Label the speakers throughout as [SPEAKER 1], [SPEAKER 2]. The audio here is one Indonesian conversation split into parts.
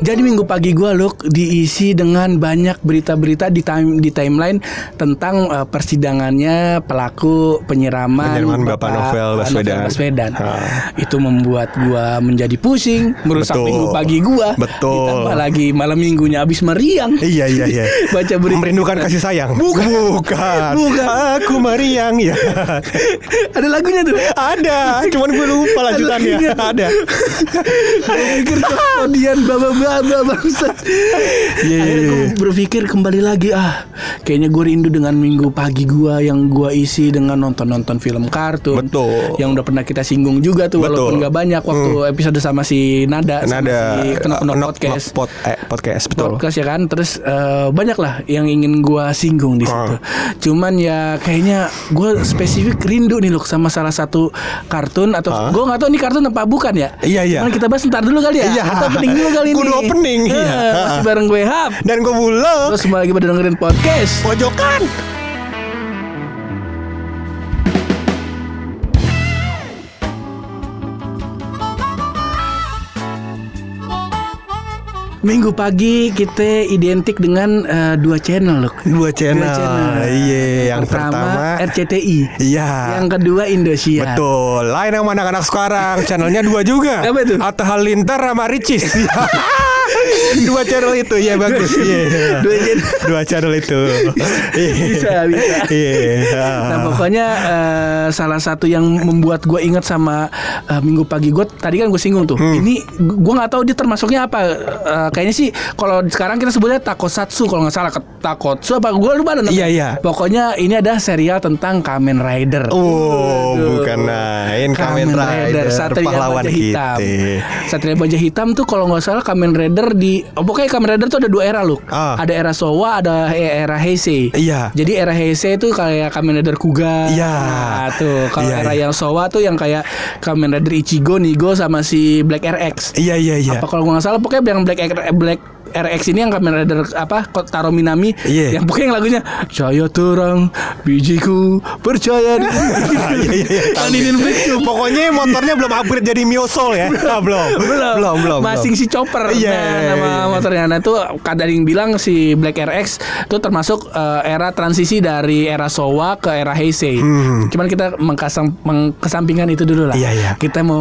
[SPEAKER 1] Jadi minggu pagi gue look diisi dengan banyak berita-berita di time di timeline tentang uh, persidangannya pelaku penyiraman
[SPEAKER 2] Penyiraman Bapak Novel Baswedan.
[SPEAKER 1] Baswedan.
[SPEAKER 2] Ha.
[SPEAKER 1] Itu membuat gue menjadi pusing, merusak
[SPEAKER 2] Betul.
[SPEAKER 1] minggu pagi gue.
[SPEAKER 2] Betul.
[SPEAKER 1] Ditambah lagi malam minggunya habis meriang.
[SPEAKER 2] Iya iya iya.
[SPEAKER 1] Baca berita.
[SPEAKER 2] Merindukan kasih sayang. Bukan. Bukan.
[SPEAKER 1] Bukan.
[SPEAKER 2] Aku meriang ya.
[SPEAKER 1] Ada lagunya tuh.
[SPEAKER 2] Ada, cuman gue lupa lanjutannya. Ada.
[SPEAKER 1] Gue pikir kemudian baba baba bangsa.
[SPEAKER 2] Iya, iya,
[SPEAKER 1] Akhirnya gue
[SPEAKER 2] iya.
[SPEAKER 1] berpikir kembali lagi ah kayaknya gue rindu dengan minggu pagi gue yang gue isi dengan nonton nonton film kartun.
[SPEAKER 2] Betul.
[SPEAKER 1] Yang udah pernah kita singgung juga tuh
[SPEAKER 2] Betul.
[SPEAKER 1] walaupun gak banyak waktu episode sama si Nada. sama
[SPEAKER 2] Nada
[SPEAKER 1] Si Kenok Kenok
[SPEAKER 2] Kenok-
[SPEAKER 1] podcast.
[SPEAKER 2] Pod, eh, podcast betul.
[SPEAKER 1] podcast ya kan terus eh, banyak lah yang ingin gua singgung di situ cuman ya kayaknya gue spesifik rindu nih loh sama salah satu kartun atau
[SPEAKER 2] Hah?
[SPEAKER 1] gue nggak tahu ini kartun apa bukan ya
[SPEAKER 2] Iya, iya.
[SPEAKER 1] Cuman kita bahas ntar dulu kali ya
[SPEAKER 2] Iya.
[SPEAKER 1] kita opening dulu kali ini
[SPEAKER 2] Kudu opening,
[SPEAKER 1] Eh,
[SPEAKER 2] iya.
[SPEAKER 1] masih bareng gue Hap
[SPEAKER 2] Dan gue bulog.
[SPEAKER 1] terus semua lagi pada dengerin podcast
[SPEAKER 2] Pojokan.
[SPEAKER 1] Minggu pagi kita identik dengan eh, dua channel loh
[SPEAKER 2] Dua channel.
[SPEAKER 1] Dua channel.
[SPEAKER 2] Iya, yang
[SPEAKER 1] pertama,
[SPEAKER 2] pertama
[SPEAKER 1] RCTI
[SPEAKER 2] Iya.
[SPEAKER 1] yang kedua Indosiar
[SPEAKER 2] Betul. Lain sama anak-anak sekarang. Channelnya dua juga.
[SPEAKER 1] Apa itu?
[SPEAKER 2] Atta Halilintar sama Ricis. dua channel itu ya bagus. Iya.
[SPEAKER 1] Dua channel.
[SPEAKER 2] Dua channel itu. Iya.
[SPEAKER 1] Bisa, bisa.
[SPEAKER 2] Iya.
[SPEAKER 1] Nah pokoknya eh, salah satu yang membuat gue ingat sama eh, minggu pagi gue tadi kan gue singgung tuh.
[SPEAKER 2] Hmm.
[SPEAKER 1] Ini gue nggak tahu dia termasuknya apa. Eh, kayaknya sih kalau sekarang kita sebutnya takosatsu kalau nggak salah takotsu apa gue lupa ada namanya.
[SPEAKER 2] Iya, iya.
[SPEAKER 1] Pokoknya ini ada serial tentang Kamen Rider.
[SPEAKER 2] Oh,
[SPEAKER 1] Aduh.
[SPEAKER 2] bukan lain Kamen Rider,
[SPEAKER 1] Satria
[SPEAKER 2] pahlawan
[SPEAKER 1] Baja Hitam.
[SPEAKER 2] kita.
[SPEAKER 1] Satria Baja Hitam tuh kalau nggak salah Kamen Rider di oh, pokoknya Kamen Rider tuh ada dua era loh.
[SPEAKER 2] Ah.
[SPEAKER 1] Ada era Showa, ada era Heisei.
[SPEAKER 2] Iya.
[SPEAKER 1] Jadi era Heisei itu kayak Kamen Rider Kuga.
[SPEAKER 2] Iya.
[SPEAKER 1] Nah, tuh kalau
[SPEAKER 2] Iya,
[SPEAKER 1] era
[SPEAKER 2] iya.
[SPEAKER 1] yang Showa tuh yang kayak Kamen Rider Ichigo, Nigo sama si Black RX.
[SPEAKER 2] Iya iya iya.
[SPEAKER 1] Apa kalau nggak salah pokoknya yang Black Black RX ini yang Kamen Rider apa Taro Minami
[SPEAKER 2] Iya.
[SPEAKER 1] yang pokoknya yang lagunya saya terang bijiku percaya di
[SPEAKER 2] Iya, iya, iya.
[SPEAKER 1] Ini begitu.
[SPEAKER 2] Pokoknya motornya belum upgrade jadi Miosol ya. Ah, belum.
[SPEAKER 1] belum
[SPEAKER 2] Belum, belum.
[SPEAKER 1] masing si chopper
[SPEAKER 2] Iya,
[SPEAKER 1] nah, nama
[SPEAKER 2] iya.
[SPEAKER 1] motornya nah itu ada yang bilang si Black RX itu termasuk eh, era transisi dari era Showa ke era Heisei
[SPEAKER 2] Hmm.
[SPEAKER 1] cuman kita mengkasang mengkesampingkan itu dulu lah
[SPEAKER 2] Iya, iya.
[SPEAKER 1] kita mau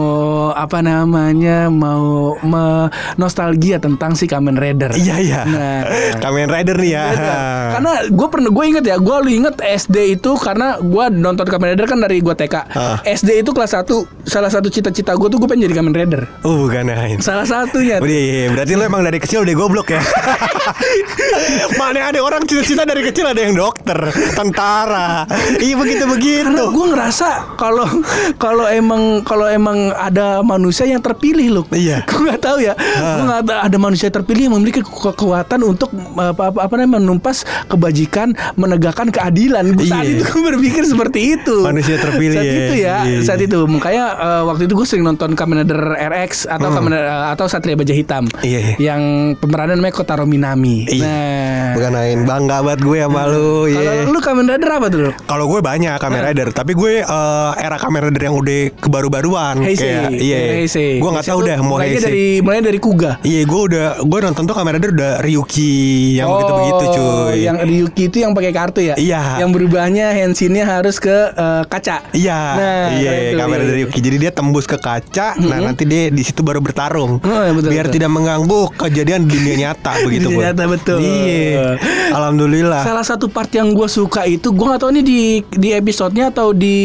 [SPEAKER 1] apa namanya mau me- nostalgia tentang si Kamen Rider
[SPEAKER 2] Iya iya.
[SPEAKER 1] Nah.
[SPEAKER 2] Kamen Rider nih ya.
[SPEAKER 1] Beda. Karena gue pernah gue inget ya, gue lu inget SD itu karena gue nonton Kamen Rider kan dari gue TK.
[SPEAKER 2] Ah.
[SPEAKER 1] SD itu kelas 1 salah satu cita-cita gue tuh gue pengen jadi Kamen Rider.
[SPEAKER 2] Oh bukan lain.
[SPEAKER 1] Salah satunya.
[SPEAKER 2] Udah, iya, iya. berarti lo emang dari kecil udah goblok ya. Mana ada orang cita-cita dari kecil ada yang dokter, tentara. Iya begitu begitu.
[SPEAKER 1] Karena gue ngerasa kalau kalau emang kalau emang ada manusia yang terpilih loh.
[SPEAKER 2] Iya.
[SPEAKER 1] Gue nggak tahu ya. Gue nggak ada manusia terpilih yang memiliki ke- kekuatan untuk apa apa, apa namanya menumpas kebajikan, menegakkan keadilan. Gue saat
[SPEAKER 2] Iya.
[SPEAKER 1] itu gue berpikir seperti itu.
[SPEAKER 2] Manusia terpilih
[SPEAKER 1] Saat
[SPEAKER 2] ya.
[SPEAKER 1] itu ya.
[SPEAKER 2] Iya,
[SPEAKER 1] Saat
[SPEAKER 2] iya.
[SPEAKER 1] itu makanya eh, waktu itu gue sering nonton Kamen Rider RX atau Kamen Rider- atau Satria Baja Hitam.
[SPEAKER 2] Hmm. Iya, iya.
[SPEAKER 1] Yang pemerannya namanya Kotaro Minami.
[SPEAKER 2] Iya.
[SPEAKER 1] Nah.
[SPEAKER 2] Bukan lain bangga banget gue sama lu.
[SPEAKER 1] Kalau
[SPEAKER 2] Iya.
[SPEAKER 1] lu Kamen Rider apa tuh?
[SPEAKER 2] Kalau gue banyak Kamen Rider, tapi gue eh, era Kamen Rider yang udah kebaru-baruan. Kayak, iya. Gue nggak tahu
[SPEAKER 1] tuh
[SPEAKER 2] dah mau Heisei.
[SPEAKER 1] dari mulainya dari Kuga.
[SPEAKER 2] Iya, gue udah gue nonton tuh Kamen Rider udah Ryuki yang begitu-begitu cuy.
[SPEAKER 1] Oh, Yang Ryuki itu yang pakai kartu ya?
[SPEAKER 2] Iya.
[SPEAKER 1] Yang berubahnya handsinnya harus ke eh, kaca.
[SPEAKER 2] Iya,
[SPEAKER 1] Nah,
[SPEAKER 2] iya,
[SPEAKER 1] tuh,
[SPEAKER 2] Kamen
[SPEAKER 1] iya.
[SPEAKER 2] Rider Ryuki. Jadi dia tembus ke kaca, nah nanti dia di situ baru bertarung.
[SPEAKER 1] Oh, iya, betul,
[SPEAKER 2] Biar
[SPEAKER 1] betul.
[SPEAKER 2] tidak mengganggu kejadian di dunia nyata begitu.
[SPEAKER 1] Dunia nyata, betul.
[SPEAKER 2] Iya. Alhamdulillah.
[SPEAKER 1] Salah satu part yang gue suka itu gue nggak tahu ini di di episodenya atau di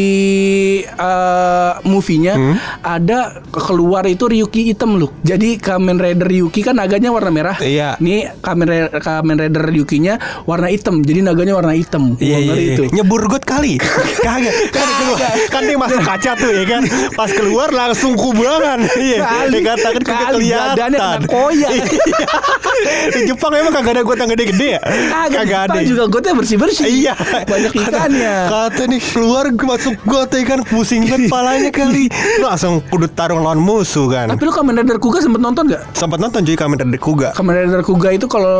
[SPEAKER 1] eh, movie-nya
[SPEAKER 2] Hmm?
[SPEAKER 1] ada keluar itu Ryuki hitam loh. Jadi Kamen Rider Ryuki kan naganya warna merah.
[SPEAKER 2] Iya.
[SPEAKER 1] Nih Kamen Rider, Kamen Rider Ryukinya warna hitam. Jadi naganya warna hitam.
[SPEAKER 2] Iya, iya,
[SPEAKER 1] ngeri
[SPEAKER 2] iya.
[SPEAKER 1] itu.
[SPEAKER 2] Nyebur got kali. Kagak. Kan keluar. Kan dia masuk kaca tuh ya kan. Pas keluar langsung kubangan. Iya.
[SPEAKER 1] Kali,
[SPEAKER 2] Dia katakan kagak
[SPEAKER 1] kali
[SPEAKER 2] kelihatan.
[SPEAKER 1] badannya kena koin iya.
[SPEAKER 2] Di Jepang emang kagak ada got yang gede-gede ya?
[SPEAKER 1] Kagak
[SPEAKER 2] Kagak ada.
[SPEAKER 1] Jepang juga gotnya bersih-bersih.
[SPEAKER 2] Iya
[SPEAKER 1] Banyak ikannya.
[SPEAKER 2] Kata nih keluar masuk got ya kan Pusing banget palanya kali Lu langsung kudu tarung lawan musuh kan
[SPEAKER 1] Tapi lu Kamen Rider Kuga sempet nonton gak?
[SPEAKER 2] Sempat nonton cuy Kamen Rider Kuga
[SPEAKER 1] Kamen Rider Kuga itu kalau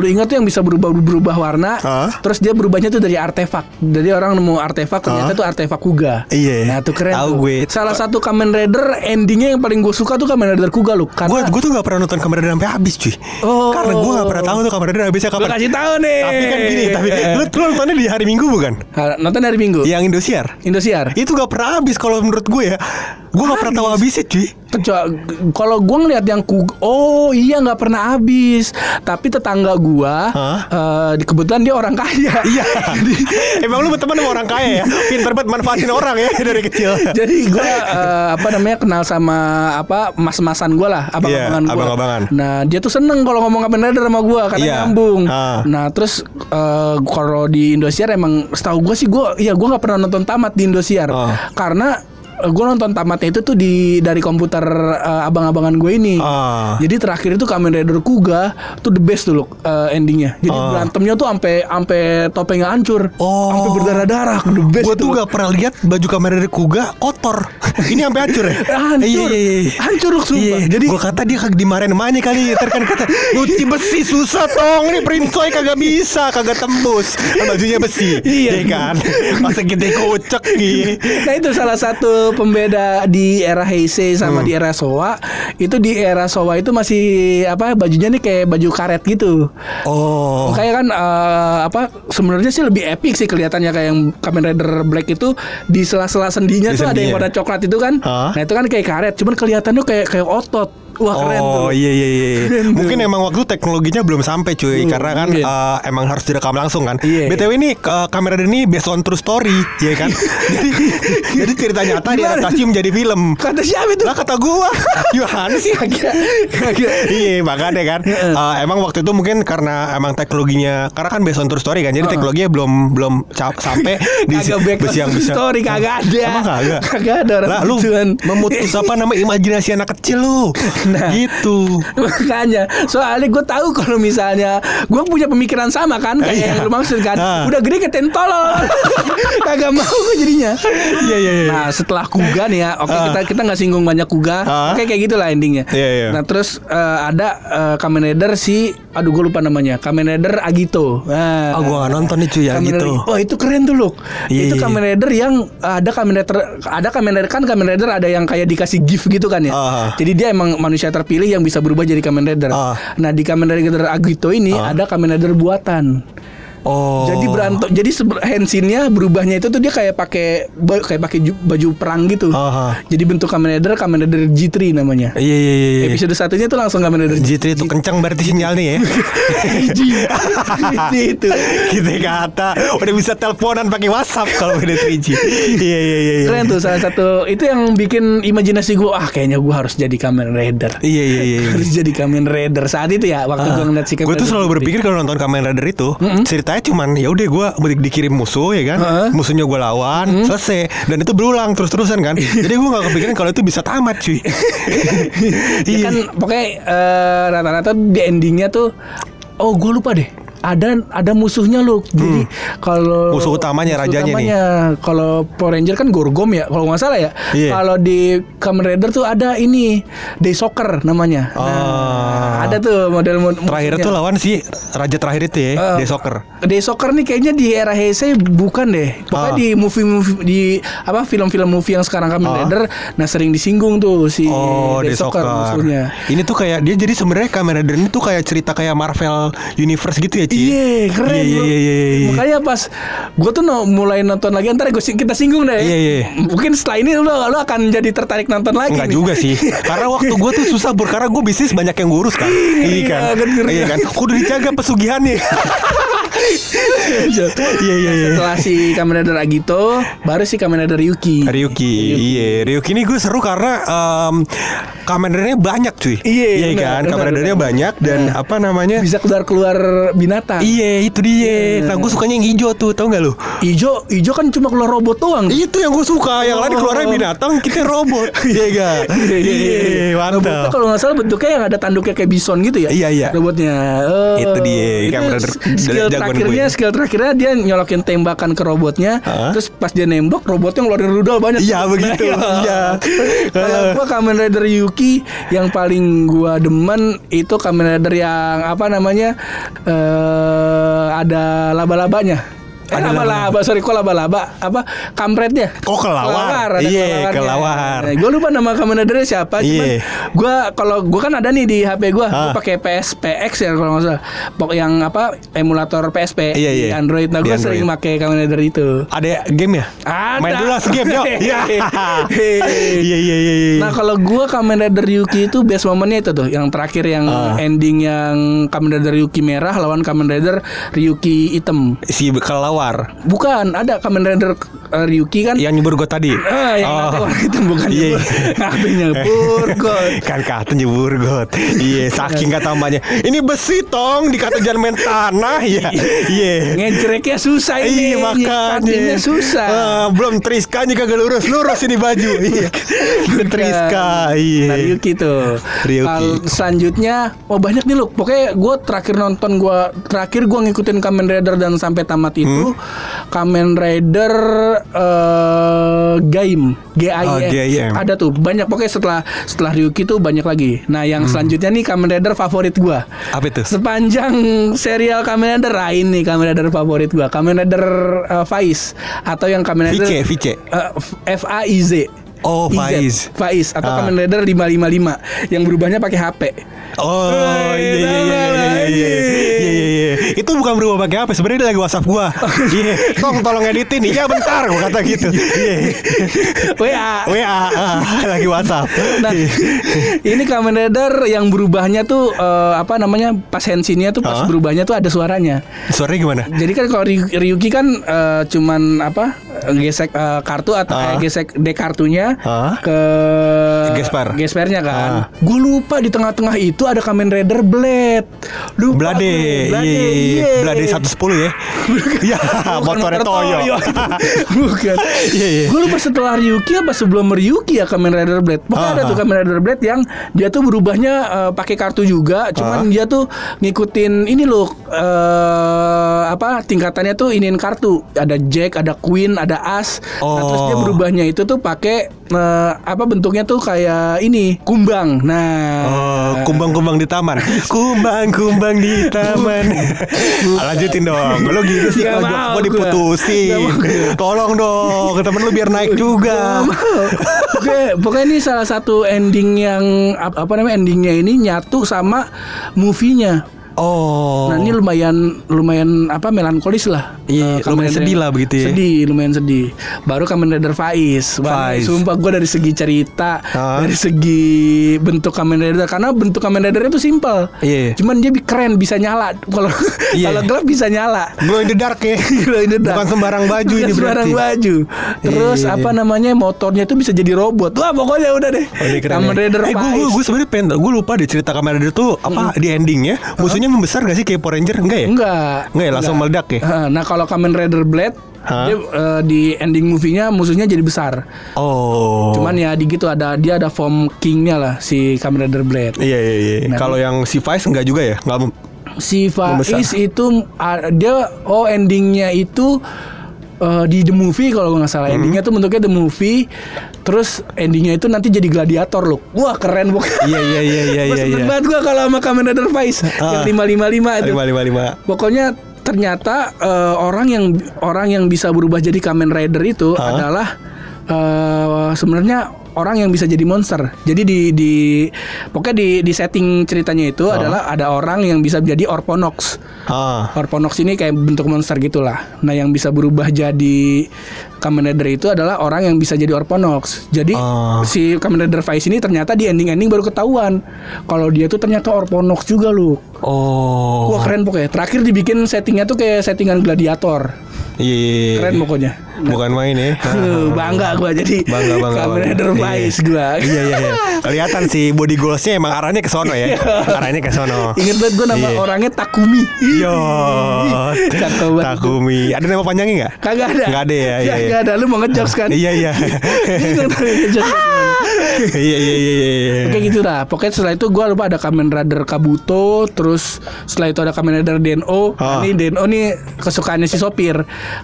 [SPEAKER 1] lu ingat tuh yang bisa berubah berubah warna,
[SPEAKER 2] Hah?
[SPEAKER 1] terus dia berubahnya tuh dari artefak. Jadi orang nemu artefak ternyata tuh artefak Kuga.
[SPEAKER 2] Iya.
[SPEAKER 1] Nah tuh keren.
[SPEAKER 2] Tahu
[SPEAKER 1] tuh.
[SPEAKER 2] gue.
[SPEAKER 1] Salah satu Kamen Rider endingnya yang paling gue suka tuh Kamen Rider Kuga lu.
[SPEAKER 2] Gue
[SPEAKER 1] Karena
[SPEAKER 2] gue tuh gak pernah nonton Kamen Rider sampai habis cuy
[SPEAKER 1] Oh.
[SPEAKER 2] Karena gue gak pernah tahu tuh Kamen Rider habisnya
[SPEAKER 1] gue
[SPEAKER 2] kapan
[SPEAKER 1] kasih tahu nih.
[SPEAKER 2] Tapi kan gini Tapi lu, lu nontonnya di hari Minggu bukan?
[SPEAKER 1] Ha, nonton hari Minggu.
[SPEAKER 2] Yang Indosiar
[SPEAKER 1] Indosiar.
[SPEAKER 2] Itu gak pernah habis kalau menurut gue ya Gue gak pernah tahu habisnya cuy
[SPEAKER 1] Kecuali kalau gua ngeliat yang ku oh iya nggak pernah habis tapi tetangga gua
[SPEAKER 2] Hah?
[SPEAKER 1] eh, di kebetulan dia orang kaya
[SPEAKER 2] Iya Emang lu berteman sama orang kaya ya Pinter banget manfaatin orang ya Dari kecil
[SPEAKER 1] jadi gua eh, apa namanya kenal sama apa mas-masan gua lah abang-abangan
[SPEAKER 2] Iya,
[SPEAKER 1] gua
[SPEAKER 2] abang-abangan.
[SPEAKER 1] nah dia tuh seneng kalau ngomong Kamen Rider sama gua karena
[SPEAKER 2] Iya.
[SPEAKER 1] nyambung
[SPEAKER 2] Ah.
[SPEAKER 1] nah terus eh, kalau di Indosiar emang setahu gua sih gua ya gua nggak pernah nonton tamat di Indosiar
[SPEAKER 2] Ah.
[SPEAKER 1] karena gue nonton tamatnya itu tuh di dari komputer eh, abang-abangan gue ini
[SPEAKER 2] Ah.
[SPEAKER 1] jadi terakhir itu Kamen Rider Kuga tuh the best dulu eh, endingnya. Jadi
[SPEAKER 2] Ah.
[SPEAKER 1] berantemnya tuh sampai sampai topengnya hancur,
[SPEAKER 2] Oh.
[SPEAKER 1] sampai berdarah-darah. The best
[SPEAKER 2] Gue tuh gak pernah lihat baju Kamen Rider Kuga kotor. Ini sampai hancur ya?
[SPEAKER 1] Hancur.
[SPEAKER 2] Iya, iya, iya.
[SPEAKER 1] Hancur loh, sumpah.
[SPEAKER 2] Iya.
[SPEAKER 1] Jadi-
[SPEAKER 2] gue kata dia kagak dimarahin emaknya kali. Ntar kan kata nyuci besi susah tong. Ini princoy kagak bisa, kagak tembus. Bajunya besi.
[SPEAKER 1] Iya.
[SPEAKER 2] kan. Masa gede kocak gitu.
[SPEAKER 1] Nah itu salah satu pembeda di era Heisei
[SPEAKER 2] Hmm.
[SPEAKER 1] sama di era Showa. Itu di era Showa itu masih apa bajunya nih kayak baju karet gitu.
[SPEAKER 2] Oh.
[SPEAKER 1] Kayak kan eh, apa sebenarnya sih lebih epic sih kelihatannya kayak yang Kamen Rider Black itu di sela-sela sendinya
[SPEAKER 2] Di
[SPEAKER 1] tuh ada yang
[SPEAKER 2] sendinya.
[SPEAKER 1] warna coklat itu kan.
[SPEAKER 2] Hah?
[SPEAKER 1] Nah itu kan kayak karet, cuman kelihatannya kayak kayak otot. Wah keren tuh.
[SPEAKER 2] Oh iya iya iya.
[SPEAKER 1] Keren tuh.
[SPEAKER 2] Mungkin emang waktu teknologinya belum sampai cuy
[SPEAKER 1] Hmm,
[SPEAKER 2] karena kan
[SPEAKER 1] mungkin.
[SPEAKER 2] eh, emang harus direkam langsung kan.
[SPEAKER 1] Iya.
[SPEAKER 2] BTW ini eh, kamera ini based on true story, ya kan? jadi jadi cerita nyata diadaptasi menjadi film.
[SPEAKER 1] Kata siapa itu?
[SPEAKER 2] Lah kata gua, gimana sih? Iya makanya kan Eh, emang waktu itu mungkin karena emang teknologinya karena kan based on true story kan jadi teknologinya belum belum sampai di
[SPEAKER 1] Kagak back
[SPEAKER 2] besi yang bisa
[SPEAKER 1] story kagak ada.
[SPEAKER 2] emang kagak
[SPEAKER 1] Kagak ada orang
[SPEAKER 2] lah lu
[SPEAKER 1] gituan.
[SPEAKER 2] memutus apa nama imajinasi anak kecil lu
[SPEAKER 1] Nah.
[SPEAKER 2] gitu
[SPEAKER 1] Makanya Soalnya gue tahu kalau misalnya Gue punya pemikiran sama kan Kayak
[SPEAKER 2] Iya.
[SPEAKER 1] yang lu maksud kan
[SPEAKER 2] Ah.
[SPEAKER 1] Udah gede keten tolol Kagak mau gue jadinya
[SPEAKER 2] iya iya iya
[SPEAKER 1] Nah setelah Kuga nih ya Oke
[SPEAKER 2] Ah.
[SPEAKER 1] kita kita nggak singgung banyak Kuga
[SPEAKER 2] Ah.
[SPEAKER 1] Oke kayak gitulah endingnya
[SPEAKER 2] Iya, iya.
[SPEAKER 1] Nah terus eh, ada eh, Kamen Rider si Aduh gue lupa namanya Kamen Rider Agito nah,
[SPEAKER 2] Oh, gua nggak nonton nih, cuy, Agito.
[SPEAKER 1] Wah itu keren tuh loh
[SPEAKER 2] Iya,
[SPEAKER 1] Itu
[SPEAKER 2] iya.
[SPEAKER 1] Kamen Rider yang Ada Kamen Rider Ada Kamen Rider kan Kamen Rider ada yang kayak dikasih gift gitu kan ya
[SPEAKER 2] Ah.
[SPEAKER 1] Jadi dia emang manusia terpilih yang bisa berubah jadi Kamen Rider
[SPEAKER 2] Ah.
[SPEAKER 1] Nah di Kamen Rider Agito ini
[SPEAKER 2] Ah.
[SPEAKER 1] ada Kamen Rider buatan
[SPEAKER 2] oh
[SPEAKER 1] jadi berantem, jadi handsinnya berubahnya itu tuh dia kayak pakai kayak pakai ju- baju perang gitu.
[SPEAKER 2] Aha.
[SPEAKER 1] Jadi bentuk Kamen Rider Kamen Rider G3 namanya.
[SPEAKER 2] iya iya iya iya.
[SPEAKER 1] Episode satunya tuh langsung Kamen Rider
[SPEAKER 2] G3 itu kencang berarti sinyalnya ya
[SPEAKER 1] G. itu.
[SPEAKER 2] Gitu kata Udah bisa teleponan pakai WhatsApp Kalau beda 3G Iya iya iya iya.
[SPEAKER 1] Keren tuh salah satu itu yang bikin imajinasi gue ah kayaknya gue harus jadi Kamen Rider.
[SPEAKER 2] Iya iya iya iya.
[SPEAKER 1] Harus jadi Kamen Rider saat itu ya waktu gue ngeliat si Kamen
[SPEAKER 2] Gue tuh selalu
[SPEAKER 1] G3.
[SPEAKER 2] berpikir kalau nonton Kamen Rider itu ceritanya cuman ya udah gue dikirim musuh ya kan,
[SPEAKER 1] Heeh.
[SPEAKER 2] musuhnya gue lawan, selesai dan itu berulang terus terusan kan. Jadi gue gak kepikiran kalau itu bisa tamat cuy.
[SPEAKER 1] ya kan pokoknya eh, rata-rata di endingnya tuh oh gue lupa deh ada ada musuhnya loh jadi kalau
[SPEAKER 2] Hmm. Musuh utamanya, rajanya nih.
[SPEAKER 1] utamanya, kalau Power Ranger kan Gorgom ya kalau nggak salah ya
[SPEAKER 2] Iya.
[SPEAKER 1] kalau di Kamen Rider tuh ada ini Day Soccer namanya nah, ada tuh model
[SPEAKER 2] Terakhir itu lawan si raja terakhir itu ya,
[SPEAKER 1] Eh,
[SPEAKER 2] The Soccer.
[SPEAKER 1] Day Soccer nih kayaknya di era Heisei bukan deh. Pokoknya
[SPEAKER 2] Ah.
[SPEAKER 1] di movie-movie di apa film-film movie yang sekarang Kamen
[SPEAKER 2] Ah.
[SPEAKER 1] Rider nah sering disinggung tuh si
[SPEAKER 2] Oh,
[SPEAKER 1] Day
[SPEAKER 2] The Soccer.
[SPEAKER 1] musuhnya.
[SPEAKER 2] Ini tuh kayak dia jadi sebenarnya Kamen Rider ini tuh kayak cerita kayak Marvel Universe gitu ya, Ci.
[SPEAKER 1] Iya keren
[SPEAKER 2] Iya, iya, iya, iya, iya.
[SPEAKER 1] Makanya pas Gue tuh no, mulai nonton lagi Ntar gue kita singgung deh
[SPEAKER 2] Iya, iya.
[SPEAKER 1] Mungkin setelah ini lu, lu akan jadi tertarik nonton lagi
[SPEAKER 2] Enggak
[SPEAKER 1] nih.
[SPEAKER 2] juga sih Karena waktu gue tuh susah Bur Karena gue bisnis banyak yang ngurus kan Iya kan
[SPEAKER 1] Iya, kan,
[SPEAKER 2] Iya kan Kudu dijaga pesugihannya Iya iya iya.
[SPEAKER 1] Setelah si Kamen Rider Agito, baru si Kamen Rider Yuki.
[SPEAKER 2] Ryuki, iya Ryuki ini gue seru karena um, Kamen Ridernya banyak cuy
[SPEAKER 1] Iya,
[SPEAKER 2] Iya kan
[SPEAKER 1] benar,
[SPEAKER 2] Kamen Ridernya
[SPEAKER 1] benar.
[SPEAKER 2] banyak Dan apa namanya
[SPEAKER 1] Bisa keluar-keluar binatang.
[SPEAKER 2] Iya itu dia Nah gue sukanya yang hijau tuh Tau gak lu
[SPEAKER 1] Ijo, ijo kan cuma keluar robot doang.
[SPEAKER 2] Itu yang gue suka Yang lain
[SPEAKER 1] Oh.
[SPEAKER 2] keluarnya binatang Kita robot Iya gak Iya
[SPEAKER 1] Robotnya
[SPEAKER 2] mantap
[SPEAKER 1] kalau nggak salah bentuknya yang ada tanduknya kayak bison gitu ya.
[SPEAKER 2] Iya, iya.
[SPEAKER 1] Robotnya. Oh,
[SPEAKER 2] Itu dia,
[SPEAKER 1] itu skill terakhirnya,
[SPEAKER 2] gue.
[SPEAKER 1] skill terakhirnya dia nyolokin tembakan ke robotnya.
[SPEAKER 2] Hah?
[SPEAKER 1] Terus pas dia nembak, robotnya ngeluarin rudal banyak.
[SPEAKER 2] Iya, begitu. Iya.
[SPEAKER 1] Kalau gua Kamen Rider Yuki yang paling gua demen itu Kamen Rider yang apa namanya eh ada laba-labanya. Eh,
[SPEAKER 2] Ada
[SPEAKER 1] laba-laba, sorry kok laba-laba apa kampretnya?
[SPEAKER 2] Oh, kelawar. Iya, kelawar.
[SPEAKER 1] Nah, gue lupa nama Kamen Ridernya siapa, cuman
[SPEAKER 2] Iya.
[SPEAKER 1] gue kalau gue kan ada nih di HP gue, gue
[SPEAKER 2] Ah.
[SPEAKER 1] pakai PSPX ya kalau nggak salah, pok yang apa emulator PSP
[SPEAKER 2] Iya,
[SPEAKER 1] di
[SPEAKER 2] iya.
[SPEAKER 1] Android. Nah gue sering pakai Kamen Rider itu.
[SPEAKER 2] Ada game ya
[SPEAKER 1] Ada.
[SPEAKER 2] Main dulu game yuk Iya Iya iya iya iya.
[SPEAKER 1] Nah kalau gue Kamen Rider Ryuki itu best momennya itu tuh, yang terakhir yang
[SPEAKER 2] Ah.
[SPEAKER 1] ending yang Kamen Rider Ryuki merah lawan Kamen Rider Ryuki hitam.
[SPEAKER 2] Si kelawar
[SPEAKER 1] Bukan, ada Kamen Rider uh, Ryuki kan?
[SPEAKER 2] Yang nyebur gue tadi
[SPEAKER 1] Ah, yang
[SPEAKER 2] Oh.
[SPEAKER 1] orang itu bukan
[SPEAKER 2] Iya.
[SPEAKER 1] nyebur. Ngapain nyebur God.
[SPEAKER 2] kan kata nyebur got iya saking kata mbaknya ini besi tong dikata jangan main tanah ya iya
[SPEAKER 1] Ngejreknya susah ini.
[SPEAKER 2] Iya makanya
[SPEAKER 1] susah.
[SPEAKER 2] Ah, Belum Triska nya kagak lurus Lurus ini baju Iya Triska Iya
[SPEAKER 1] Nah, Ryuki tuh.
[SPEAKER 2] Ryuki.
[SPEAKER 1] Kalau selanjutnya, oh banyak nih loh. Pokoknya gue terakhir nonton gue terakhir gue ngikutin Kamen Rider dan sampai tamat itu
[SPEAKER 2] Hmm?
[SPEAKER 1] Kamen Rider eh Gaim, G A
[SPEAKER 2] Oh,
[SPEAKER 1] I
[SPEAKER 2] GAIM.
[SPEAKER 1] M. Ada tuh banyak pokoknya setelah setelah Ryuki tuh banyak lagi. Nah, yang
[SPEAKER 2] Hmm.
[SPEAKER 1] selanjutnya nih Kamen Rider favorit gue.
[SPEAKER 2] Apa itu?
[SPEAKER 1] Sepanjang serial Kamen Rider ah, ini Kamen Rider favorit gua Kamen Rider uh, Faiz atau yang Kamen Rider
[SPEAKER 2] Vice Vice
[SPEAKER 1] uh, F A I Z
[SPEAKER 2] Oh,
[SPEAKER 1] IZ.
[SPEAKER 2] Faiz.
[SPEAKER 1] Faiz atau
[SPEAKER 2] Ah.
[SPEAKER 1] Kamen Rider 555 yang berubahnya pakai HP.
[SPEAKER 2] Oh iya iya iya iya
[SPEAKER 1] tambah
[SPEAKER 2] iya iya
[SPEAKER 1] lagi.
[SPEAKER 2] iya iya Itu bukan berubah pakai apa sebenarnya dia lagi WhatsApp gua. Iya, tolong tolong editin. Iya bentar gua kata gitu. Iya.
[SPEAKER 1] WA.
[SPEAKER 2] WA ah, lagi WhatsApp.
[SPEAKER 1] Nah, ini Kamen Rider yang berubahnya tuh eh, apa namanya? Pas hensinnya tuh pas
[SPEAKER 2] Hah?
[SPEAKER 1] berubahnya tuh ada suaranya.
[SPEAKER 2] Suaranya gimana?
[SPEAKER 1] Jadi kan kalau Ryu- Ryuki kan eh, cuman apa? gesek eh, kartu atau
[SPEAKER 2] Ah.
[SPEAKER 1] eh, gesek D kartunya Ke
[SPEAKER 2] Gesper.
[SPEAKER 1] gespernya kan. Gue lupa di tengah-tengah itu ada Kamen Rider Blade. Lupa
[SPEAKER 2] Blade,
[SPEAKER 1] tuh,
[SPEAKER 2] iya, iya, iya. Blade 110 ya. Iya, motornya
[SPEAKER 1] motor
[SPEAKER 2] Toyo.
[SPEAKER 1] Bukan.
[SPEAKER 2] Iya, iya.
[SPEAKER 1] Gue lupa setelah Ryuki apa sebelum Ryuki ya Kamen Rider Blade. Pokoknya
[SPEAKER 2] Ah,
[SPEAKER 1] ada tuh
[SPEAKER 2] ah.
[SPEAKER 1] Kamen Rider Blade yang dia tuh berubahnya eh, pakai kartu juga, cuman
[SPEAKER 2] Ah.
[SPEAKER 1] dia tuh ngikutin ini loh eh apa tingkatannya tuh iniin kartu. Ada Jack, ada Queen, ada As. Nah, terus dia
[SPEAKER 2] Oh.
[SPEAKER 1] berubahnya itu tuh pakai eh, apa bentuknya tuh kayak ini, kumbang. Nah,
[SPEAKER 2] Oh, kumbang-kumbang di taman. Kumbang-kumbang di taman. Lanjutin dong. Lo gitu sih
[SPEAKER 1] Gak
[SPEAKER 2] kalau gua. diputusin. Tolong dong, ke temen lu biar naik juga.
[SPEAKER 1] Oke, pokoknya ini salah satu ending yang apa namanya endingnya ini nyatu sama movie-nya.
[SPEAKER 2] Oh.
[SPEAKER 1] Nah ini lumayan lumayan apa melankolis lah.
[SPEAKER 2] Iya,
[SPEAKER 1] Kamen
[SPEAKER 2] lumayan
[SPEAKER 1] Rider-
[SPEAKER 2] sedih lah begitu ya.
[SPEAKER 1] Sedih, lumayan sedih. Baru Kamen Rider Faiz. Wah,
[SPEAKER 2] Faiz.
[SPEAKER 1] Sumpah gue dari segi cerita,
[SPEAKER 2] Hah?
[SPEAKER 1] dari segi bentuk Kamen Rider karena bentuk Kamen Rider itu simpel.
[SPEAKER 2] Iya.
[SPEAKER 1] Cuman dia bi- keren bisa nyala. Kalau
[SPEAKER 2] Iya.
[SPEAKER 1] kalau gelap bisa nyala.
[SPEAKER 2] Glow in the dark ya.
[SPEAKER 1] Glow in the dark.
[SPEAKER 2] Bukan sembarang baju
[SPEAKER 1] Bukan
[SPEAKER 2] ini
[SPEAKER 1] sembarang
[SPEAKER 2] berarti.
[SPEAKER 1] baju. Terus
[SPEAKER 2] Iya, iya,
[SPEAKER 1] apa namanya motornya itu bisa jadi robot. Wah pokoknya udah deh.
[SPEAKER 2] Oh,
[SPEAKER 1] Kamen
[SPEAKER 2] ya.
[SPEAKER 1] Rider
[SPEAKER 2] eh, gue
[SPEAKER 1] Faiz.
[SPEAKER 2] gue sebenarnya pengen gue lupa deh cerita Kamen Rider tuh apa di endingnya musuhnya membesar gak sih kayak Power Ranger enggak ya?
[SPEAKER 1] Enggak.
[SPEAKER 2] Enggak ya, langsung meledak ya?
[SPEAKER 1] Nah kalau Kamen Rider Blade dia eh, di ending movie-nya musuhnya jadi besar.
[SPEAKER 2] Oh.
[SPEAKER 1] Cuman ya di gitu ada dia ada form king-nya lah si Kamen Rider Blade.
[SPEAKER 2] Iya iya iya.
[SPEAKER 1] Nah,
[SPEAKER 2] Kalau yang si Vice enggak juga ya? Enggak
[SPEAKER 1] Si. Faiz itu ah, dia oh endingnya itu eh, di the movie kalau nggak
[SPEAKER 2] Hmm.
[SPEAKER 1] salah endingnya tuh bentuknya the movie terus endingnya itu nanti jadi gladiator loh wah keren pokoknya
[SPEAKER 2] Iya iya iya iya iya.
[SPEAKER 1] seneng
[SPEAKER 2] iya.
[SPEAKER 1] banget gua kalau sama Kamen Rider Faiz yang
[SPEAKER 2] Ah.
[SPEAKER 1] 555 itu
[SPEAKER 2] Lima lima lima.
[SPEAKER 1] Pokoknya ternyata eh, orang yang orang yang bisa berubah jadi Kamen Rider itu
[SPEAKER 2] Hah?
[SPEAKER 1] adalah eh, sebenarnya orang yang bisa jadi monster. Jadi di di pokoknya di di setting ceritanya itu adalah ada orang yang bisa menjadi Orponox.
[SPEAKER 2] Ah.
[SPEAKER 1] Orponox ini kayak bentuk monster gitulah. Nah, yang bisa berubah jadi Kamen Rider itu adalah orang yang bisa jadi Orponox. Jadi
[SPEAKER 2] Oh.
[SPEAKER 1] si Kamen Rider Vice ini ternyata di ending-ending baru ketahuan kalau dia tuh ternyata Orponox juga loh.
[SPEAKER 2] Oh.
[SPEAKER 1] Wah keren pokoknya. Terakhir dibikin settingnya tuh kayak settingan gladiator.
[SPEAKER 2] Iya, iya, iya.
[SPEAKER 1] Keren pokoknya.
[SPEAKER 2] Bukan main ya.
[SPEAKER 1] Huh, bangga gua jadi
[SPEAKER 2] Bangga, bangga, bangga.
[SPEAKER 1] Rider
[SPEAKER 2] Iya.
[SPEAKER 1] Gua.
[SPEAKER 2] Iya iya iya. Kelihatan sih body goalsnya emang arahnya ke sono ya. Arahnya ke sono.
[SPEAKER 1] Ingat banget gue nama
[SPEAKER 2] Iya.
[SPEAKER 1] orangnya Takumi.
[SPEAKER 2] Yo.
[SPEAKER 1] Banget.
[SPEAKER 2] Takumi. Ada nama panjangnya nggak?
[SPEAKER 1] Kagak ada.
[SPEAKER 2] Nggak ada ya. Iya iya.
[SPEAKER 1] Ada. Lu mau ngejokes kan?
[SPEAKER 2] Iya iya.
[SPEAKER 1] Gimana.
[SPEAKER 2] Iya iya iya iya.
[SPEAKER 1] Oke gitu dah. Pokoknya setelah itu gue lupa ada Kamen Rider Kabuto, terus setelah itu ada Kamen Rider Deno.
[SPEAKER 2] Ah.
[SPEAKER 1] Ini Deno nih kesukaannya si sopir.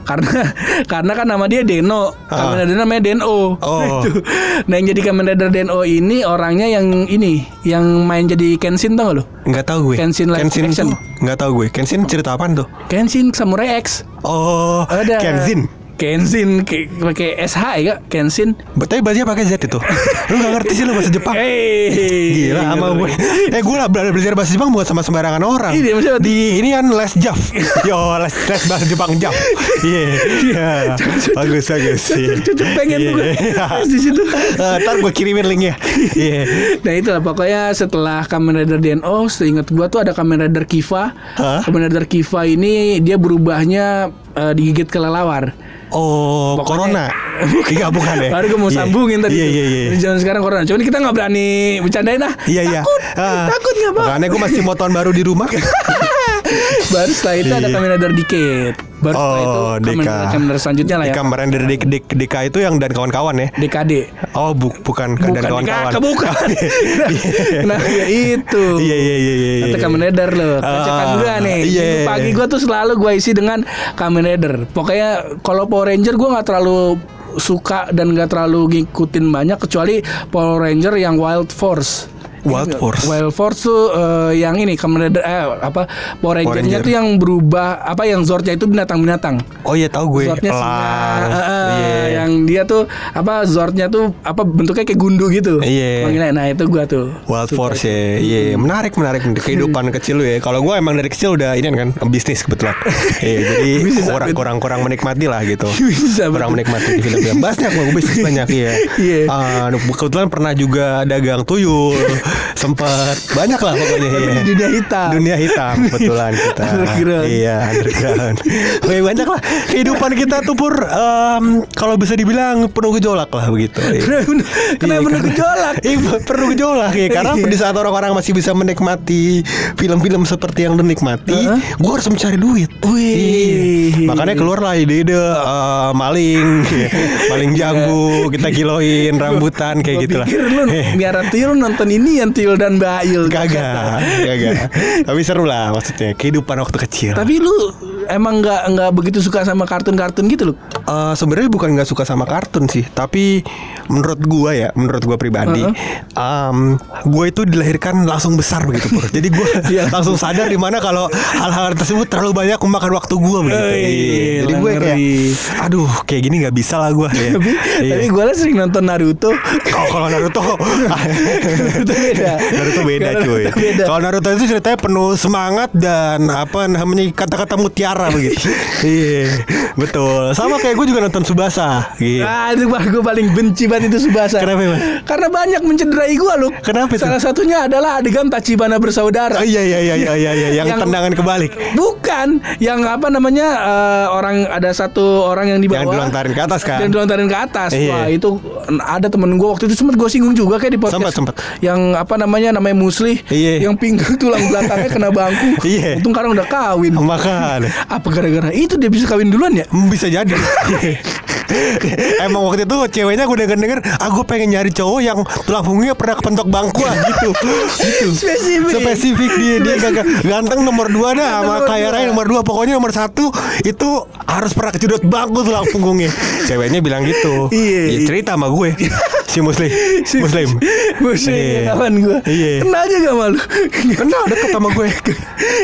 [SPEAKER 1] Karena karena kan nama dia Deno. Kamen
[SPEAKER 2] Ah.
[SPEAKER 1] Rider namanya Deno.
[SPEAKER 2] Oh.
[SPEAKER 1] Itu. Nah yang jadi Kamen Rider Deno ini orangnya yang ini, yang main jadi Kenshin tau gak lu?
[SPEAKER 2] Nggak tahu gue.
[SPEAKER 1] Kenshin live action.
[SPEAKER 2] tuh nggak tahu gue. Kenshin cerita apaan tuh?
[SPEAKER 1] Kenshin Samurai X.
[SPEAKER 2] Oh,
[SPEAKER 1] Ada.
[SPEAKER 2] Kenshin.
[SPEAKER 1] Kenshin pakai SH ya, Kenshin.
[SPEAKER 2] Tapi bajunya pakai Z itu. lu nggak ngerti sih lu bahasa Jepang.
[SPEAKER 1] Hey,
[SPEAKER 2] Gila sama gue. Eh gue lah belajar bahasa Jepang bukan sama sembarangan orang.
[SPEAKER 1] Iya, maksudnya-
[SPEAKER 2] di ini kan les Jav. Yo les les bahasa Jepang Jav. Iya. Iya. Bagus bagus. Iya.
[SPEAKER 1] Cucuk pengen
[SPEAKER 2] Iya.
[SPEAKER 1] gue di situ.
[SPEAKER 2] Eh, Ntar gue kirimin linknya. Iya.
[SPEAKER 1] Nah itulah pokoknya setelah Kamen Rider DNO Seingat gua tuh ada Kamen Rider Kiva? Kamen Rider Kiva ini Dia berubahnya eh, digigit kelelawar
[SPEAKER 2] Oh,
[SPEAKER 1] Pokoknya-
[SPEAKER 2] corona. Iya bukan ya.
[SPEAKER 1] Baru gue mau
[SPEAKER 2] Iya.
[SPEAKER 1] sambungin tadi
[SPEAKER 2] Iya iya iya.
[SPEAKER 1] Di zaman sekarang corona Cuman kita nggak berani bercandain ah
[SPEAKER 2] Iya iya.
[SPEAKER 1] Takut
[SPEAKER 2] Ah,
[SPEAKER 1] Takut nggak bang
[SPEAKER 2] Makanya gue masih mau tahun baru di rumah.
[SPEAKER 1] Baru setelah itu ada
[SPEAKER 2] Iya.
[SPEAKER 1] Kamen Rider Decade Baru setelah itu
[SPEAKER 2] Oh,
[SPEAKER 1] Kamen. Rider, Kamen Rider selanjutnya lah ya
[SPEAKER 2] Deka Rider Dek Dek Deka itu yang dan kawan-kawan ya.
[SPEAKER 1] DKD
[SPEAKER 2] Oh, bu, bukan,
[SPEAKER 1] Bukan
[SPEAKER 2] dan kawan-kawan.
[SPEAKER 1] Bukan Nah ya itu
[SPEAKER 2] Iya iya iya iya.
[SPEAKER 1] Itu
[SPEAKER 2] iya.
[SPEAKER 1] Kamen Rider loh
[SPEAKER 2] Ah,
[SPEAKER 1] gue nih
[SPEAKER 2] iya.
[SPEAKER 1] Minggu Pagi gue tuh selalu gue isi dengan Kamen Rider Pokoknya kalau Power Ranger gue gak terlalu suka dan gak terlalu ngikutin banyak kecuali Power Ranger yang Wild Force.
[SPEAKER 2] Wild Force.
[SPEAKER 1] Wild Force tuh eh, yang ini Kamen Rider eh apa Power Ranger-nya
[SPEAKER 2] Ranger.
[SPEAKER 1] tuh yang berubah apa yang Zordnya itu binatang-binatang.
[SPEAKER 2] Oh iya tahu gue.
[SPEAKER 1] Zordnya singa, eh, eh,
[SPEAKER 2] Iya.
[SPEAKER 1] yang dia tuh apa Zordnya tuh apa bentuknya kayak gundu gitu.
[SPEAKER 2] Iya.
[SPEAKER 1] Manggilnya, Nah itu gua tuh.
[SPEAKER 2] Wild Force ya, iya menarik menarik kehidupan kecil lu ya. Kalau gue emang dari kecil udah ini kan bisnis kebetulan. Iya jadi
[SPEAKER 1] Bisnis
[SPEAKER 2] kurang kurang kurang menikmati lah gitu.
[SPEAKER 1] Bisa,
[SPEAKER 2] kurang
[SPEAKER 1] betul.
[SPEAKER 2] menikmati di film-film. Banyak gue bisnis banyak iya.
[SPEAKER 1] Iya.
[SPEAKER 2] Ah, kebetulan pernah juga dagang tuyul, sempet banyak lah pokoknya. Iya.
[SPEAKER 1] di dunia hitam.
[SPEAKER 2] Dunia hitam kebetulan kita.
[SPEAKER 1] Underground.
[SPEAKER 2] Iya underground. Oke banyak lah kehidupan kita tuh pur em, kalau bisa dibilang penuh gejolak lah begitu. Iya.
[SPEAKER 1] Kenapa
[SPEAKER 2] Iya,
[SPEAKER 1] penuh gejolak?
[SPEAKER 2] Iya perlu gejolak ya Karena
[SPEAKER 1] Iya.
[SPEAKER 2] di saat orang-orang masih bisa menikmati Film-film seperti yang lu nikmati
[SPEAKER 1] Heeh.
[SPEAKER 2] Gue harus mencari duit
[SPEAKER 1] Wih.
[SPEAKER 2] Iya. Makanya keluar lah ide-ide eh, Maling Maling jambu Kita kiloin rambutan Kayak
[SPEAKER 1] Gua
[SPEAKER 2] gitu lah
[SPEAKER 1] pikir lu biar nonton ini yang tuyul dan Bail.
[SPEAKER 2] Kagak Kagak Tapi seru lah maksudnya Kehidupan waktu kecil
[SPEAKER 1] Tapi lu emang nggak nggak begitu suka sama kartun-kartun gitu loh.
[SPEAKER 2] Eh, sebenarnya bukan nggak suka sama kartun sih, tapi menurut gua ya, menurut gua pribadi, em, gua itu dilahirkan langsung besar begitu, Pur. Jadi gua
[SPEAKER 1] Iya.
[SPEAKER 2] langsung sadar di mana kalau hal-hal tersebut terlalu banyak memakan waktu gua begitu.
[SPEAKER 1] Oh,
[SPEAKER 2] Iya. Jadi gue kayak, aduh, kayak gini nggak bisa lah gua. ya.
[SPEAKER 1] tapi
[SPEAKER 2] Iya.
[SPEAKER 1] tapi gue sering nonton Naruto.
[SPEAKER 2] Oh, kalau Naruto,
[SPEAKER 1] Naruto beda.
[SPEAKER 2] Naruto beda cuy. Kalau Naruto itu ceritanya penuh semangat dan apa namanya kata-kata mutiara begitu. Iya, betul. Sama kayak gue juga nonton Subasa. Gitu.
[SPEAKER 1] Ah itu bah gue paling benci banget itu Subasa.
[SPEAKER 2] Kenapa, Mas?
[SPEAKER 1] Karena banyak mencederai gue loh.
[SPEAKER 2] Kenapa itu?
[SPEAKER 1] Salah satunya adalah adegan Tachibana bersaudara.
[SPEAKER 2] Oh, iya iya iya iya iya iya yang,
[SPEAKER 1] Yang-
[SPEAKER 2] tendangan kebalik.
[SPEAKER 1] Bukan, yang apa namanya eh, orang ada satu orang yang di bawah
[SPEAKER 2] Yang dilontarin ke atas kan?
[SPEAKER 1] Yang dilontarin ke atas.
[SPEAKER 2] Iya.
[SPEAKER 1] Wah itu ada temen gue waktu itu sempat gue singgung juga kayak di podcast.
[SPEAKER 2] Sempat, sempat.
[SPEAKER 1] Yang apa namanya namanya Musli.
[SPEAKER 2] Iya.
[SPEAKER 1] Yang pinggang tulang belakangnya kena bangku.
[SPEAKER 2] Iya.
[SPEAKER 1] Untung sekarang udah kawin.
[SPEAKER 2] Makan.
[SPEAKER 1] Apa gara-gara itu dia bisa kawin duluan ya?
[SPEAKER 2] Bisa jadi. Emang waktu itu ceweknya gue denger denger, ah gue pengen nyari cowok yang tulang punggungnya pernah kepentok bangku ah gitu. gitu.
[SPEAKER 1] Spesifik.
[SPEAKER 2] Spesifik dia dia gak ganteng nomor dua dah sama kaya raya nomor dua pokoknya nomor satu itu harus pernah kejedot bangku tulang punggungnya. Ceweknya bilang gitu.
[SPEAKER 1] Iya,
[SPEAKER 2] Ya,
[SPEAKER 1] iya.
[SPEAKER 2] cerita sama gue si muslim muslim.
[SPEAKER 1] Muslim
[SPEAKER 2] Iya.
[SPEAKER 1] kawan gue.
[SPEAKER 2] Iya.
[SPEAKER 1] Kenal juga malu.
[SPEAKER 2] Kenal deket sama gue.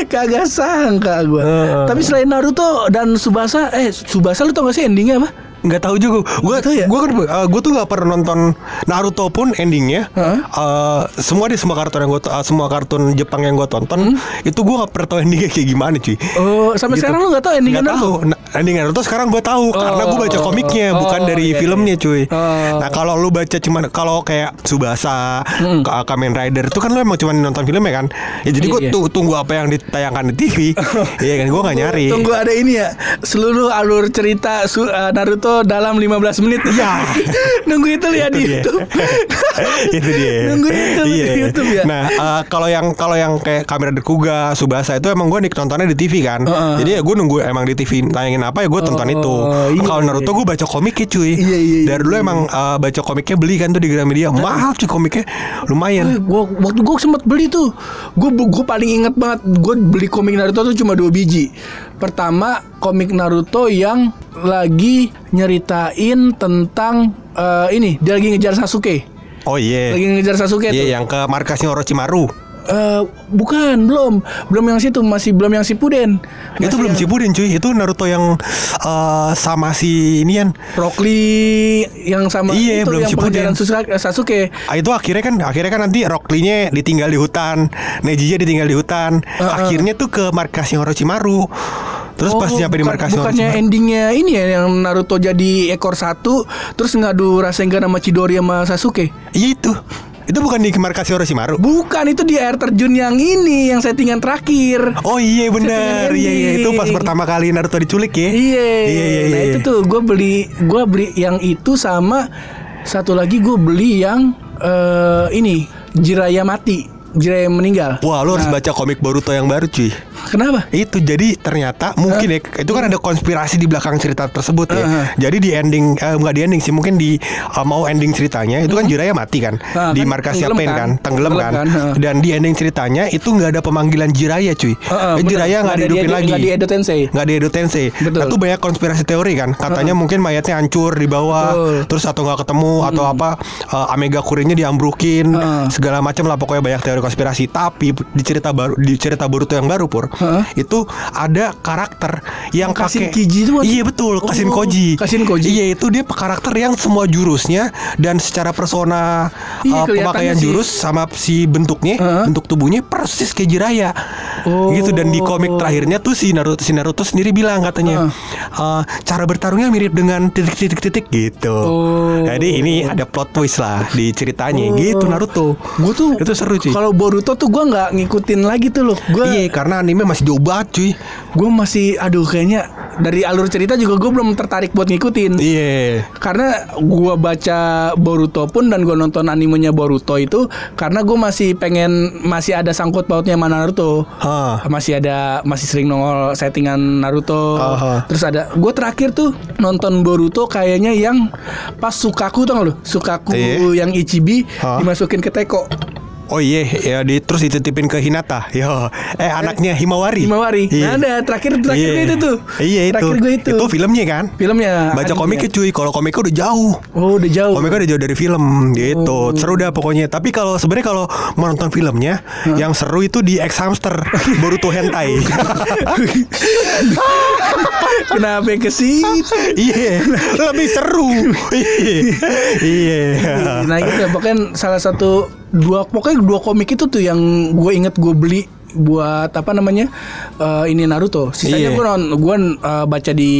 [SPEAKER 1] Kagak sangka gue.
[SPEAKER 2] Heeh.
[SPEAKER 1] Tapi selain Naruto dan Subasa, eh Subasa lu tau gak sih endingnya apa?
[SPEAKER 2] Nggak tahu juga. Gue
[SPEAKER 1] tahu ya?
[SPEAKER 2] gue kan eh, gue tuh nggak pernah nonton Naruto pun endingnya.
[SPEAKER 1] Heeh.
[SPEAKER 2] eh, semua di semua kartun yang gue semua kartun Jepang yang gue tonton itu gue nggak pernah tahu endingnya kayak gimana cuy.
[SPEAKER 1] Hmm? Oh, sampai
[SPEAKER 2] Gitu.
[SPEAKER 1] sekarang lu nggak tahu ending
[SPEAKER 2] Nggak tahu. Nah, ending Naruto sekarang gue tahu karena gue baca
[SPEAKER 1] Oh,
[SPEAKER 2] komiknya
[SPEAKER 1] oh,
[SPEAKER 2] bukan dari
[SPEAKER 1] iya,
[SPEAKER 2] filmnya
[SPEAKER 1] iya.
[SPEAKER 2] cuy.
[SPEAKER 1] Oh.
[SPEAKER 2] Nah kalau lu baca cuman kalau kayak Subasa,
[SPEAKER 1] Hmm.
[SPEAKER 2] Ka- Kamen Rider itu kan lu emang cuma nonton filmnya kan. Ya jadi
[SPEAKER 1] Iya,
[SPEAKER 2] gue
[SPEAKER 1] iya.
[SPEAKER 2] tuh tunggu apa yang ditayangkan di TV. Iya kan gue nggak nyari.
[SPEAKER 1] Tunggu ada ini ya Seluruh alur cerita uh, Naruto dalam 15 menit
[SPEAKER 2] Ya.
[SPEAKER 1] Nunggu itu lihat
[SPEAKER 2] Itu
[SPEAKER 1] di
[SPEAKER 2] dia.
[SPEAKER 1] Youtube
[SPEAKER 2] itu dia.
[SPEAKER 1] Nunggu itu di
[SPEAKER 2] Iya.
[SPEAKER 1] YouTube ya?
[SPEAKER 2] Nah, eh, kalau yang kalau yang kayak kamera Kuga, Subasa itu emang gue nih nontonnya di TV kan.
[SPEAKER 1] Heeh.
[SPEAKER 2] Jadi ya gue nunggu emang di TV tayangin apa ya gue tonton
[SPEAKER 1] Oh,
[SPEAKER 2] itu.
[SPEAKER 1] iya,
[SPEAKER 2] kalau Naruto
[SPEAKER 1] iya.
[SPEAKER 2] gue baca komiknya cuy.
[SPEAKER 1] Iya, iya, iya,
[SPEAKER 2] Dari dulu emang eh, baca komiknya beli kan tuh di Gramedia. Mahal cuy komiknya. Lumayan.
[SPEAKER 1] gua waktu gua sempet beli tuh gua gua paling inget banget gua beli komik Naruto tuh cuma dua biji pertama komik Naruto yang lagi nyeritain tentang eh, ini dia lagi ngejar Sasuke
[SPEAKER 2] Oh iya.
[SPEAKER 1] lagi ngejar Sasuke tuh
[SPEAKER 2] Iya yang ke markasnya Orochimaru.
[SPEAKER 1] Eh, bukan belum belum yang situ masih belum yang Shippuden
[SPEAKER 2] itu
[SPEAKER 1] Masih
[SPEAKER 2] belum
[SPEAKER 1] yang
[SPEAKER 2] Shippuden cuy. Itu Naruto yang eh, sama si inian.
[SPEAKER 1] Rock Lee yang sama
[SPEAKER 2] Iya,
[SPEAKER 1] itu
[SPEAKER 2] belum
[SPEAKER 1] yang
[SPEAKER 2] Shippuden.
[SPEAKER 1] pengejaran Susa- Sasuke
[SPEAKER 2] Ah, itu akhirnya kan akhirnya kan nanti Rock ditinggal di hutan, Nejinya ditinggal di hutan.
[SPEAKER 1] Heeh.
[SPEAKER 2] Akhirnya tuh ke markasnya Orochimaru. Terus pas
[SPEAKER 1] Oh,
[SPEAKER 2] nyampe di markasnya
[SPEAKER 1] bukannya
[SPEAKER 2] Orochimaru.
[SPEAKER 1] endingnya ini ya yang Naruto jadi ekor satu terus ngadu Rasengan sama Chidori sama Sasuke.
[SPEAKER 2] Iya itu. Itu bukan di markasnya Orochimaru.
[SPEAKER 1] Bukan itu di air terjun yang ini yang settingan terakhir.
[SPEAKER 2] Oh iya benar. Iya iya itu pas pertama kali Naruto diculik ya.
[SPEAKER 1] Iya.
[SPEAKER 2] Iya iya
[SPEAKER 1] Nah
[SPEAKER 2] iya.
[SPEAKER 1] itu tuh gue beli gue beli yang itu sama satu lagi gue beli yang eh ini Jiraya mati, Jiraya meninggal.
[SPEAKER 2] Wah, lu harus
[SPEAKER 1] Nah,
[SPEAKER 2] baca komik Boruto yang baru cuy.
[SPEAKER 1] Kenapa?
[SPEAKER 2] Itu jadi ternyata mungkin ya itu kan ada konspirasi di belakang cerita tersebut ya.
[SPEAKER 1] Heeh.
[SPEAKER 2] Jadi di ending eh, enggak di ending sih mungkin di eh, mau ending ceritanya itu kan Jiraya mati kan
[SPEAKER 1] Nah,
[SPEAKER 2] di
[SPEAKER 1] kan tenggelam
[SPEAKER 2] Pain
[SPEAKER 1] kan?
[SPEAKER 2] kan, tenggelam kan.
[SPEAKER 1] kan, heeh.
[SPEAKER 2] Dan di ending ceritanya itu nggak ada pemanggilan Jiraya cuy.
[SPEAKER 1] Heeh,
[SPEAKER 2] Eh,
[SPEAKER 1] bener.
[SPEAKER 2] Jiraya nggak dihidupin
[SPEAKER 1] di-
[SPEAKER 2] lagi.
[SPEAKER 1] nggak di Edo Tensei.
[SPEAKER 2] Nggak di Edo Tensei.
[SPEAKER 1] Betul.
[SPEAKER 2] Nah, itu banyak konspirasi teori kan. Katanya mungkin mayatnya hancur di bawah,
[SPEAKER 1] Betul.
[SPEAKER 2] terus atau nggak ketemu atau apa eh, Omega Kurinya diambrukin,
[SPEAKER 1] Heeh.
[SPEAKER 2] segala macam lah pokoknya banyak teori konspirasi. Tapi di cerita baru di cerita Boruto yang baru pur
[SPEAKER 1] Heeh.
[SPEAKER 2] itu ada karakter yang
[SPEAKER 1] Oh, Kasin Kiji itu?
[SPEAKER 2] Iya betul, Kasin
[SPEAKER 1] Oh,
[SPEAKER 2] Koji.
[SPEAKER 1] Kasin Koji.
[SPEAKER 2] Iya, itu dia karakter yang semua jurusnya dan secara persona
[SPEAKER 1] Iya,
[SPEAKER 2] uh, pemakaian
[SPEAKER 1] sih.
[SPEAKER 2] jurus sama si bentuknya,
[SPEAKER 1] Heeh.
[SPEAKER 2] bentuk tubuhnya persis kayak Jiraya.
[SPEAKER 1] Oh.
[SPEAKER 2] Gitu dan di komik terakhirnya tuh si Naruto si Naruto sendiri bilang katanya uh, cara bertarungnya mirip dengan titik-titik-titik gitu.
[SPEAKER 1] Oh.
[SPEAKER 2] Jadi ini ada plot twist lah di ceritanya gitu Naruto.
[SPEAKER 1] Gue tuh
[SPEAKER 2] itu seru cuy.
[SPEAKER 1] Kalau Boruto tuh gue nggak ngikutin lagi tuh loh. Gue
[SPEAKER 2] Iya, karena anime masih jauh banget cuy.
[SPEAKER 1] gue masih aduh kayaknya dari alur cerita juga gue belum tertarik buat ngikutin.
[SPEAKER 2] Iya.
[SPEAKER 1] Karena gue baca Boruto pun dan gue nonton animenya Boruto itu karena gue masih pengen masih ada sangkut pautnya sama Naruto.
[SPEAKER 2] Hah.
[SPEAKER 1] Masih ada masih sering nongol settingan Naruto.
[SPEAKER 2] Aha.
[SPEAKER 1] Terus ada gue terakhir tuh nonton Boruto kayaknya yang pas Sukaku tau gak lu? Sukaku
[SPEAKER 2] Iya.
[SPEAKER 1] yang Ichibi
[SPEAKER 2] Hah?
[SPEAKER 1] dimasukin ke Teko.
[SPEAKER 2] Oh iya, ya di terus dititipin ke Hinata. Yo, eh anaknya Himawari.
[SPEAKER 1] Himawari.
[SPEAKER 2] Iya.
[SPEAKER 1] Nah, ada terakhir terakhir
[SPEAKER 2] Iya.
[SPEAKER 1] itu tuh.
[SPEAKER 2] Iya itu.
[SPEAKER 1] Terakhir gue itu.
[SPEAKER 2] Itu filmnya kan?
[SPEAKER 1] Filmnya.
[SPEAKER 2] Baca
[SPEAKER 1] animenya.
[SPEAKER 2] komiknya cuy. Kalau komiknya udah jauh.
[SPEAKER 1] Oh, udah jauh.
[SPEAKER 2] Komiknya udah jauh dari film gitu.
[SPEAKER 1] Oh.
[SPEAKER 2] Seru dah pokoknya. Tapi kalau sebenarnya kalau mau nonton filmnya, yang seru itu di X Hamster Boruto Hentai.
[SPEAKER 1] Kenapa ke situ?
[SPEAKER 2] Iya, lebih seru. Iya.
[SPEAKER 1] Nah gitu ya, pokoknya salah satu dua pokoknya dua komik itu tuh yang gue inget gue beli buat apa namanya eh, ini Naruto. Sisanya
[SPEAKER 2] Iya.
[SPEAKER 1] gue non gue eh, baca di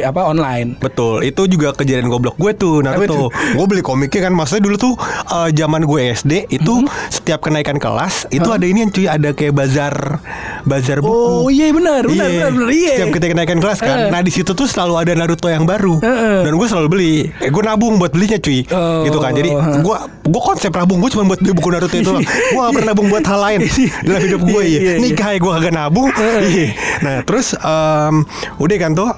[SPEAKER 1] apa online.
[SPEAKER 2] Betul, itu juga kejadian goblok gue tuh Naruto. Gue beli komiknya kan, maksudnya dulu tuh eh, zaman gue SD itu
[SPEAKER 1] Mm-hmm.
[SPEAKER 2] setiap kenaikan kelas itu ada ini yang cuy ada kayak bazar bazar buku.
[SPEAKER 1] Oh iya benar benar
[SPEAKER 2] Iya.
[SPEAKER 1] benar benar iya.
[SPEAKER 2] Setiap kita kenaikan kelas kan.
[SPEAKER 1] Eh.
[SPEAKER 2] Nah di situ tuh selalu ada Naruto yang baru.
[SPEAKER 1] Eh.
[SPEAKER 2] Dan gue selalu beli. Eh gue nabung buat belinya cuy.
[SPEAKER 1] Oh.
[SPEAKER 2] Gitu kan. Jadi gue gue konsep nabung gue cuma buat beli buku Naruto itu. gue gak pernah nabung buat hal lain dalam hidup gue
[SPEAKER 1] Iya,
[SPEAKER 2] ya.
[SPEAKER 1] iya, iya.
[SPEAKER 2] Nikah ya gue kagak nabung. Iya. Nah terus em, udah kan tuh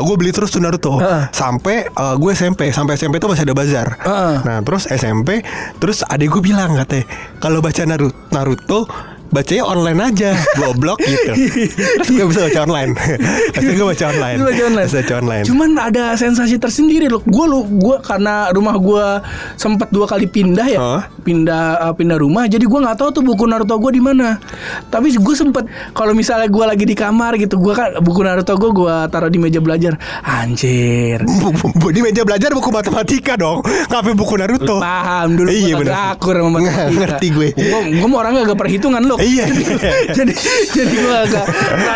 [SPEAKER 2] gue beli terus tuh Naruto
[SPEAKER 1] Heeh.
[SPEAKER 2] sampai eh, gue SMP sampai SMP tuh masih ada bazar.
[SPEAKER 1] Heeh.
[SPEAKER 2] Nah terus SMP terus adik gue bilang katanya kalau baca Naruto Naruto bacanya online aja, goblok gitu. Terus gue bisa baca online. Terus gue baca online.
[SPEAKER 1] Itu baca online.
[SPEAKER 2] Baca online.
[SPEAKER 1] Cuman ada sensasi tersendiri loh. Gue lu gue karena rumah gue sempat dua kali pindah ya.
[SPEAKER 2] Hah?
[SPEAKER 1] Pindah uh, pindah rumah. Jadi gue nggak tahu tuh buku Naruto gue di mana. Tapi gue sempet kalau misalnya gue lagi di kamar gitu, gue kan buku Naruto gue gue taruh di meja belajar. Anjir.
[SPEAKER 2] Di meja belajar buku matematika dong. Ngapain buku Naruto?
[SPEAKER 1] Paham dulu
[SPEAKER 2] Iya, bener.
[SPEAKER 1] kagak akur sama matematika.
[SPEAKER 2] Ngerti gue.
[SPEAKER 1] Gue gue mau orangnya agak perhitungan loh.
[SPEAKER 2] Iya.
[SPEAKER 1] jadi jadi gue agak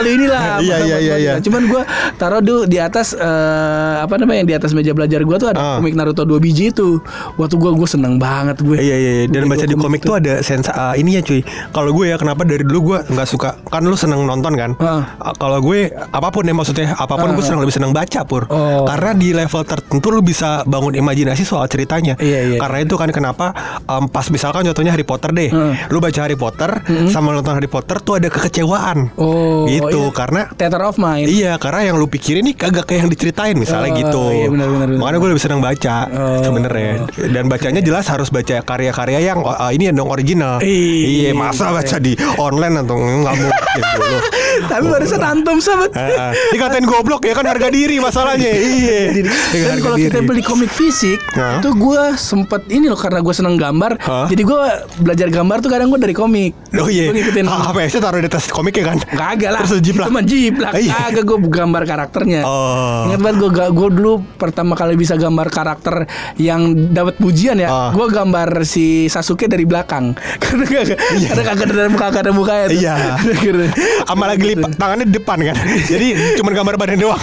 [SPEAKER 1] inilah.
[SPEAKER 2] Iya,
[SPEAKER 1] apa
[SPEAKER 2] iya, iya,
[SPEAKER 1] matematika.
[SPEAKER 2] iya.
[SPEAKER 1] Cuman gue taruh dulu di atas eh, apa namanya di atas meja belajar gue tuh ada
[SPEAKER 2] Ah.
[SPEAKER 1] komik Naruto dua biji itu. Waktu gue gue seneng banget gue.
[SPEAKER 2] Iya iya iya dan baca di komik tuh ada sensa ah, ini ya cuy. Kalau gue ya kenapa dari dulu gue nggak suka kan lu seneng nonton kan. Ah, Kalau gue apa pun ya maksudnya apa pun gue
[SPEAKER 1] Ah.
[SPEAKER 2] seneng lebih seneng baca pur.
[SPEAKER 1] Oh.
[SPEAKER 2] Karena di level tertentu lu bisa bangun imajinasi soal ceritanya.
[SPEAKER 1] Iya, iya.
[SPEAKER 2] Karena itu kan kenapa em, pas misalkan contohnya Harry Potter deh.
[SPEAKER 1] Heeh.
[SPEAKER 2] Lu baca Harry Potter sama nonton Harry Potter tuh ada kekecewaan.
[SPEAKER 1] Oh,
[SPEAKER 2] Gitu
[SPEAKER 1] iya.
[SPEAKER 2] karena
[SPEAKER 1] Theater of Mind.
[SPEAKER 2] Iya karena yang lu pikirin nih kagak kayak yang diceritain misalnya
[SPEAKER 1] Oh,
[SPEAKER 2] gitu.
[SPEAKER 1] iya, benar, benar.
[SPEAKER 2] Makanya gue lebih seneng baca
[SPEAKER 1] Oh.
[SPEAKER 2] sebenarnya. Dan bacanya jelas harus baca karya-karya yang oh, ini yang dong original.
[SPEAKER 1] Iya.
[SPEAKER 2] Iya masa baca di online atau nggak mungkin dulu.
[SPEAKER 1] Tapi barusan antum sahabat.
[SPEAKER 2] Heeh. Dikatain goblok ya kan harga diri masalahnya. Iya.
[SPEAKER 1] Dan
[SPEAKER 2] harga
[SPEAKER 1] kalau kita beli komik fisik itu gue sempet ini loh karena gue seneng gambar jadi gue belajar gambar tuh kadang gue dari komik
[SPEAKER 2] Oh iya.
[SPEAKER 1] Gua ngikutin
[SPEAKER 2] HPS taruh di atas komiknya kan?
[SPEAKER 1] Kagak lah
[SPEAKER 2] Terus jiplak.
[SPEAKER 1] Itu mah jiplak
[SPEAKER 2] Iya.
[SPEAKER 1] Kagak gue gambar karakternya
[SPEAKER 2] Oh.
[SPEAKER 1] Ingat banget gue gue dulu pertama kali bisa gambar karakter yang dapat pujian ya
[SPEAKER 2] Ah.
[SPEAKER 1] Gue gambar si Sasuke dari belakang Karena kagak Karena kagak ada muka kagak ada mukanya tuh.
[SPEAKER 2] Iya. Sama lagi lipat tangannya di depan kan. Jadi cuma gambar badan doang.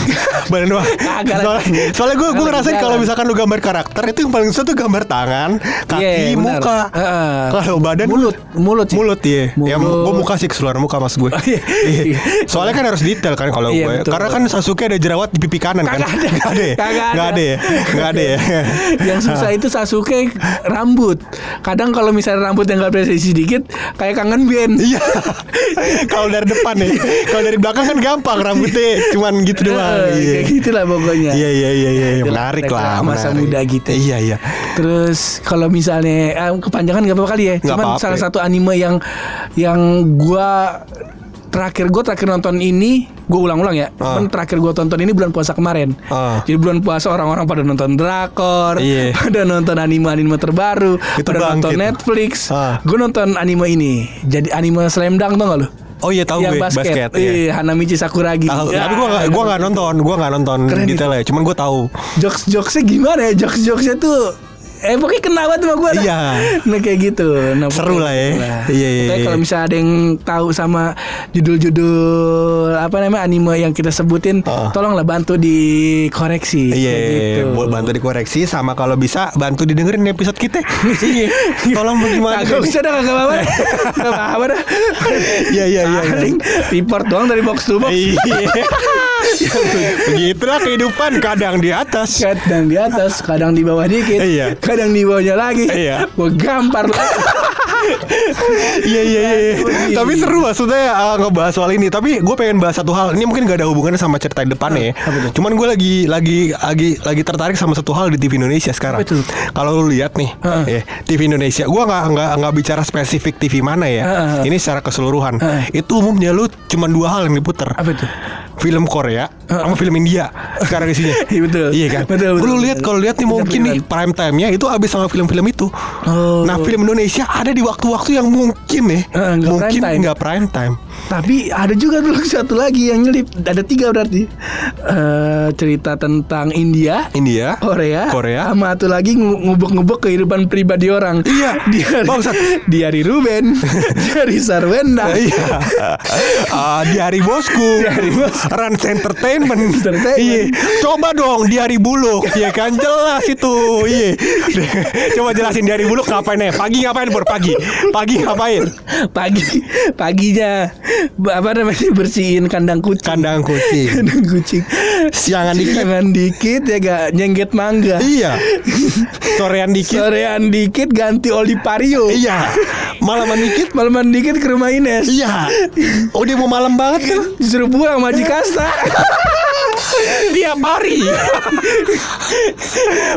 [SPEAKER 2] badan doang.
[SPEAKER 1] Kagak lah.
[SPEAKER 2] Soalnya, soalnya gue gue ngerasain kalau misalkan lu gambar karakter itu yang paling susah tuh gambar tangan, kaki,
[SPEAKER 1] Iya, benar.
[SPEAKER 2] muka.
[SPEAKER 1] Heeh.
[SPEAKER 2] Kalau badan
[SPEAKER 1] Mulut Mulut sih
[SPEAKER 2] Mulut iya. Ya gue muka sih keseluruhan muka mas gue.
[SPEAKER 1] Iya.
[SPEAKER 2] Iya. Soalnya kan harus detail kan kalau
[SPEAKER 1] Iya,
[SPEAKER 2] gue.
[SPEAKER 1] betul.
[SPEAKER 2] Karena kan Sasuke ada jerawat di pipi kanan kan.
[SPEAKER 1] Kagak ada.
[SPEAKER 2] Nggak ada. ya?
[SPEAKER 1] Kagak ada.
[SPEAKER 2] Ya? Ada. ya?
[SPEAKER 1] yang susah itu Sasuke rambut. Kadang kalau misalnya rambut yang nggak presisi sedikit, kayak kangen band.
[SPEAKER 2] Iya. Kalau dari depan nih. Kalau dari belakang kan gampang rambutnya cuman gitu doang.
[SPEAKER 1] Eh,
[SPEAKER 2] Iya.
[SPEAKER 1] Kayak gitulah pokoknya.
[SPEAKER 2] Iya iya iya iya menarik lah
[SPEAKER 1] masa muda gitu.
[SPEAKER 2] Iya iya.
[SPEAKER 1] Terus kalau misalnya eh, kepanjangan nggak apa-apa kali ya. Cuman salah satu anime yang yang gua terakhir gue terakhir nonton ini gue ulang-ulang ya.
[SPEAKER 2] Ah.
[SPEAKER 1] Cuman terakhir gue tonton ini bulan puasa kemarin.
[SPEAKER 2] Ah.
[SPEAKER 1] Jadi bulan puasa orang-orang pada nonton drakor,
[SPEAKER 2] Iya.
[SPEAKER 1] pada nonton anime-anime terbaru,
[SPEAKER 2] Itu
[SPEAKER 1] pada nonton
[SPEAKER 2] bangkit.
[SPEAKER 1] Netflix.
[SPEAKER 2] Ah.
[SPEAKER 1] Gue nonton anime ini. Jadi anime Slam Dunk tau gak lu?
[SPEAKER 2] Oh iya tahu gue
[SPEAKER 1] basket,
[SPEAKER 2] basket. iya.
[SPEAKER 1] Iya, Hanamichi Sakuragi.
[SPEAKER 2] Tahu.
[SPEAKER 1] Ya,
[SPEAKER 2] Tapi gue gak, gua gak nonton, gue gak nonton
[SPEAKER 1] Keren
[SPEAKER 2] detailnya. Cuman gue tahu.
[SPEAKER 1] jokes jokesnya gimana ya jokes jokesnya tuh eh pokoknya kena banget sama gue
[SPEAKER 2] Iya.
[SPEAKER 1] nah kayak gitu nah,
[SPEAKER 2] Seru lah ya.
[SPEAKER 1] gitu
[SPEAKER 2] Iya, iya,
[SPEAKER 1] Pokoknya
[SPEAKER 2] iya.
[SPEAKER 1] kalau misalnya ada yang tahu sama judul-judul apa namanya anime yang kita sebutin
[SPEAKER 2] Ah.
[SPEAKER 1] tolonglah bantu dikoreksi
[SPEAKER 2] Iya,
[SPEAKER 1] kayak gitu.
[SPEAKER 2] buat bantu dikoreksi sama kalau bisa bantu didengerin episode kita. iya. Tolong bagaimana?
[SPEAKER 1] Kagak usah dah kagak apa-apa Kagak apa-apa dah
[SPEAKER 2] Iya iya iya.
[SPEAKER 1] Paling report doang dari box to box
[SPEAKER 2] Iya. Begitulah kehidupan kadang di atas.
[SPEAKER 1] Kadang di atas, kadang di bawah dikit
[SPEAKER 2] Iya.
[SPEAKER 1] Kadang di bawahnya lagi
[SPEAKER 2] Iya.
[SPEAKER 1] Gue gampar lah
[SPEAKER 2] Iya iya iya. iya.
[SPEAKER 1] Iya.
[SPEAKER 2] Tapi seru maksudnya uh, ngebahas soal ini. Tapi gue pengen bahas satu hal. Ini mungkin gak ada hubungannya sama cerita depannya ya.
[SPEAKER 1] Apa tuh?
[SPEAKER 2] Cuman gue lagi lagi lagi lagi tertarik sama satu hal di TV Indonesia sekarang. Kalau lu lihat nih,
[SPEAKER 1] Heeh.
[SPEAKER 2] ya, TV Indonesia. Gue nggak nggak nggak bicara spesifik TV mana ya.
[SPEAKER 1] Heeh.
[SPEAKER 2] Ini secara keseluruhan.
[SPEAKER 1] Heeh.
[SPEAKER 2] Itu umumnya lu cuma dua hal yang diputer.
[SPEAKER 1] Apa tuh?
[SPEAKER 2] Film Korea sama film India sekarang isinya.
[SPEAKER 1] Iya, betul.
[SPEAKER 2] Iya kan?
[SPEAKER 1] Betul, betul,
[SPEAKER 2] Lu lihat kalau lihat nih mungkin nih prime time-nya itu habis sama film-film itu.
[SPEAKER 1] Oh.
[SPEAKER 2] Nah, film Indonesia ada di waktu-waktu yang mungkin nih
[SPEAKER 1] Eh, nggak
[SPEAKER 2] mungkin nggak prime time.
[SPEAKER 1] Tapi ada juga dulu satu lagi yang nyelip Ada tiga berarti Eh, Cerita tentang India
[SPEAKER 2] India,
[SPEAKER 1] Korea
[SPEAKER 2] Korea.
[SPEAKER 1] Sama satu lagi ngu- ngubek-ngubek kehidupan pribadi orang
[SPEAKER 2] Iya.
[SPEAKER 1] Diari,
[SPEAKER 2] Bangsat.
[SPEAKER 1] Diari Ruben Diari Sarwenda
[SPEAKER 2] Iya. Ah, di hari bosku.
[SPEAKER 1] Di hari bosku.
[SPEAKER 2] Rans Entertainment.
[SPEAKER 1] Entertainment.
[SPEAKER 2] Iya. Coba dong di hari buluk. Iya kan jelas itu. Iya. Coba jelasin di hari buluk ngapain ya? Pagi ngapain Bor? Pagi. Pagi ngapain?
[SPEAKER 1] Pagi Paginya Apa namanya Bersihin kandang kucing
[SPEAKER 2] Kandang kucing.
[SPEAKER 1] Kandang kucing
[SPEAKER 2] Siangan dikit.
[SPEAKER 1] Jangan dikit ya gak Nyengget mangga
[SPEAKER 2] Iya. Sorean dikit.
[SPEAKER 1] Sorean dikit ganti oli pario
[SPEAKER 2] Iya. Malaman dikit.
[SPEAKER 1] Malaman dikit ke rumah Ines
[SPEAKER 2] Iya. Oh dia mau malam banget tuh.
[SPEAKER 1] Disuruh pulang sama Haji Kasta
[SPEAKER 2] Tiap hari.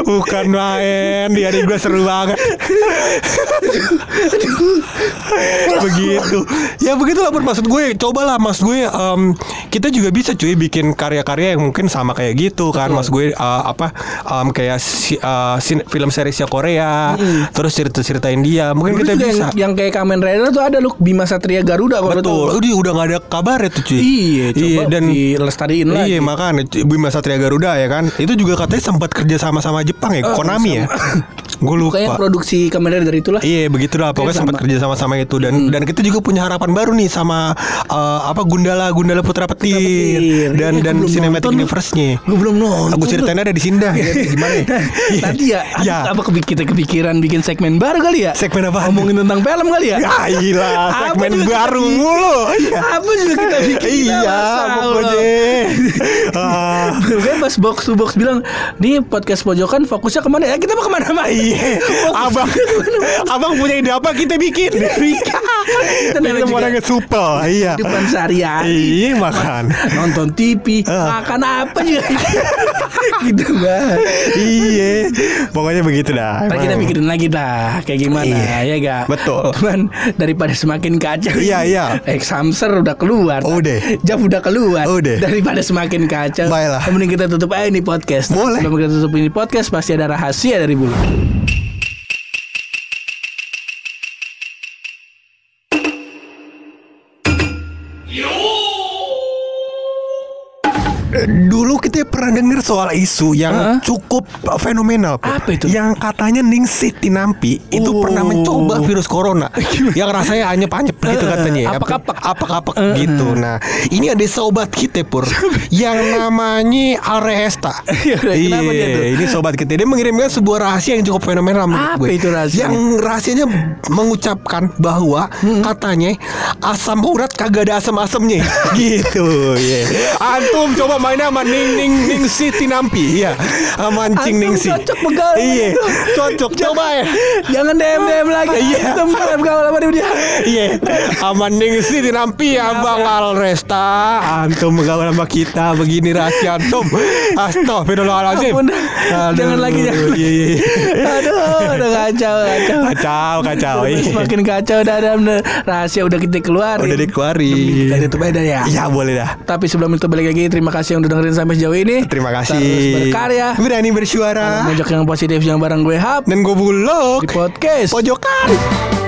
[SPEAKER 2] Bukan main. Di hari gue seru banget. Begitu ya begitulah Pur. maksud gue cobalah. Mas gue em, kita juga bisa cuy bikin karya-karya yang mungkin sama kayak gitu kan. Mas gue eh, apa em, kayak si- eh, sin- film seriesnya Korea terus cerita-cerita India mungkin
[SPEAKER 1] Dulu
[SPEAKER 2] kita bisa.
[SPEAKER 1] yang, yang kayak Kamen Rider tuh ada loh Bima Satria Garuda kalau
[SPEAKER 2] betul. udah udah nggak ada kabar itu cuy.
[SPEAKER 1] Iya, coba
[SPEAKER 2] dan
[SPEAKER 1] dilestariin lagi.
[SPEAKER 2] Iya makanya Bima Satria Garuda ya kan? Itu juga katanya sempat kerja sama sama Jepang ya? Konami ya? Gue lupa.
[SPEAKER 1] Kayak produksi Kamen Rider itulah.
[SPEAKER 2] Iya begitulah. Pokoknya sempat
[SPEAKER 1] sama.
[SPEAKER 2] kerja sama-sama itu. Dan dan kita juga punya harapan baru nih sama eh, apa Gundala Gundala Putra Petir,
[SPEAKER 1] Petir.
[SPEAKER 2] dan
[SPEAKER 1] Iya,
[SPEAKER 2] dan Cinematic Universe-nya.
[SPEAKER 1] Gue belum nonton.
[SPEAKER 2] Aku ceritain ada di sini dah ya, gimana ya? Iya.
[SPEAKER 1] Nanti ya,
[SPEAKER 2] Ya.
[SPEAKER 1] apa kita kepikiran bikin segmen baru kali ya?
[SPEAKER 2] Segmen apa?
[SPEAKER 1] Ngomongin tentang film kali ya?
[SPEAKER 2] Ya gila, segmen baru
[SPEAKER 1] bikin?
[SPEAKER 2] mulu. Iya.
[SPEAKER 1] Apa juga kita bikin?
[SPEAKER 2] Iya, pokoknya. Ah,
[SPEAKER 1] Gue pas box to box bilang Nih podcast pojokan fokusnya ke mana ya Kita mau ke mana-mana
[SPEAKER 2] Iya, abang, abang punya ide apa kita bikin?
[SPEAKER 1] Kita namanya
[SPEAKER 2] Kita
[SPEAKER 1] juga
[SPEAKER 2] orangnya supel, iya.
[SPEAKER 1] Kehidupan sehari-hari
[SPEAKER 2] Iya makan.
[SPEAKER 1] Nonton TV
[SPEAKER 2] Ah.
[SPEAKER 1] Makan apa juga Gitu banget
[SPEAKER 2] iya, pokoknya begitu dah.
[SPEAKER 1] Ntar kita pikirin lagi dah Kayak gimana
[SPEAKER 2] Iya,
[SPEAKER 1] ya gak
[SPEAKER 2] betul.
[SPEAKER 1] Cuman daripada semakin kacau
[SPEAKER 2] Iya, iya.
[SPEAKER 1] Eh Samser udah keluar
[SPEAKER 2] Udah.
[SPEAKER 1] Jaf udah keluar
[SPEAKER 2] Udah.
[SPEAKER 1] Daripada semakin kacau
[SPEAKER 2] Baiklah.
[SPEAKER 1] Mending kita tutup aja nih podcast
[SPEAKER 2] Boleh.
[SPEAKER 1] Sebelum kita tutup ini podcast Pasti ada rahasia dari bulu
[SPEAKER 2] Dulu kita pernah dengar soal isu yang
[SPEAKER 1] Hah?
[SPEAKER 2] cukup fenomenal.
[SPEAKER 1] Apa itu?
[SPEAKER 2] Yang katanya Ningsih Tinampi itu
[SPEAKER 1] Oh.
[SPEAKER 2] pernah mencoba virus corona yang rasanya anyep-anyep gitu
[SPEAKER 1] Eh,
[SPEAKER 2] katanya. ya.
[SPEAKER 1] apak-apak.
[SPEAKER 2] Apak-apak gitu. Nah, ini ada sobat kita pur yang namanya Aresta.
[SPEAKER 1] Dia tuh?
[SPEAKER 2] ini sobat kita dia mengirimkan sebuah rahasia yang cukup fenomenal menurut
[SPEAKER 1] Apa
[SPEAKER 2] gue.
[SPEAKER 1] itu rahasianya?
[SPEAKER 2] Yang rahasianya mengucapkan bahwa
[SPEAKER 1] Hmm.
[SPEAKER 2] katanya asam urat kagak ada asam-asamnya gitu ya. Antum coba mainnya sama Ning Ning Ning Si Tinampi iya. Sama Cing
[SPEAKER 1] Antum
[SPEAKER 2] Ning Si.
[SPEAKER 1] cocok begal.
[SPEAKER 2] Iya, cocok coba ya.
[SPEAKER 1] Jangan DM DM lagi
[SPEAKER 2] Iya.
[SPEAKER 1] Antum DM kawan sama dia
[SPEAKER 2] Iya, sama Ning Si Tinampi Abang Alresta Antum gaul sama kita begini rahasia antum. Astagfirullahalazim.
[SPEAKER 1] Jangan lagi, jangan
[SPEAKER 2] Iya, iya. iya.
[SPEAKER 1] Aduh udah kacau Kacau
[SPEAKER 2] Kacau, kacau. Iya.
[SPEAKER 1] Semakin kacau dah. Rahasia udah kita keluarin
[SPEAKER 2] Udah dikeluarin.
[SPEAKER 1] Kita tutup aja ya
[SPEAKER 2] Iya, boleh dah.
[SPEAKER 1] Tapi sebelum itu balik lagi Terima kasih yang udah dengerin sampai sejauh ini.
[SPEAKER 2] Terima kasih.
[SPEAKER 1] Terus berkarya.
[SPEAKER 2] Berani bersuara.
[SPEAKER 1] Mojok yang positif yang bareng gue Hap.
[SPEAKER 2] Dan gue bulog.
[SPEAKER 1] Di podcast.
[SPEAKER 2] Pojokan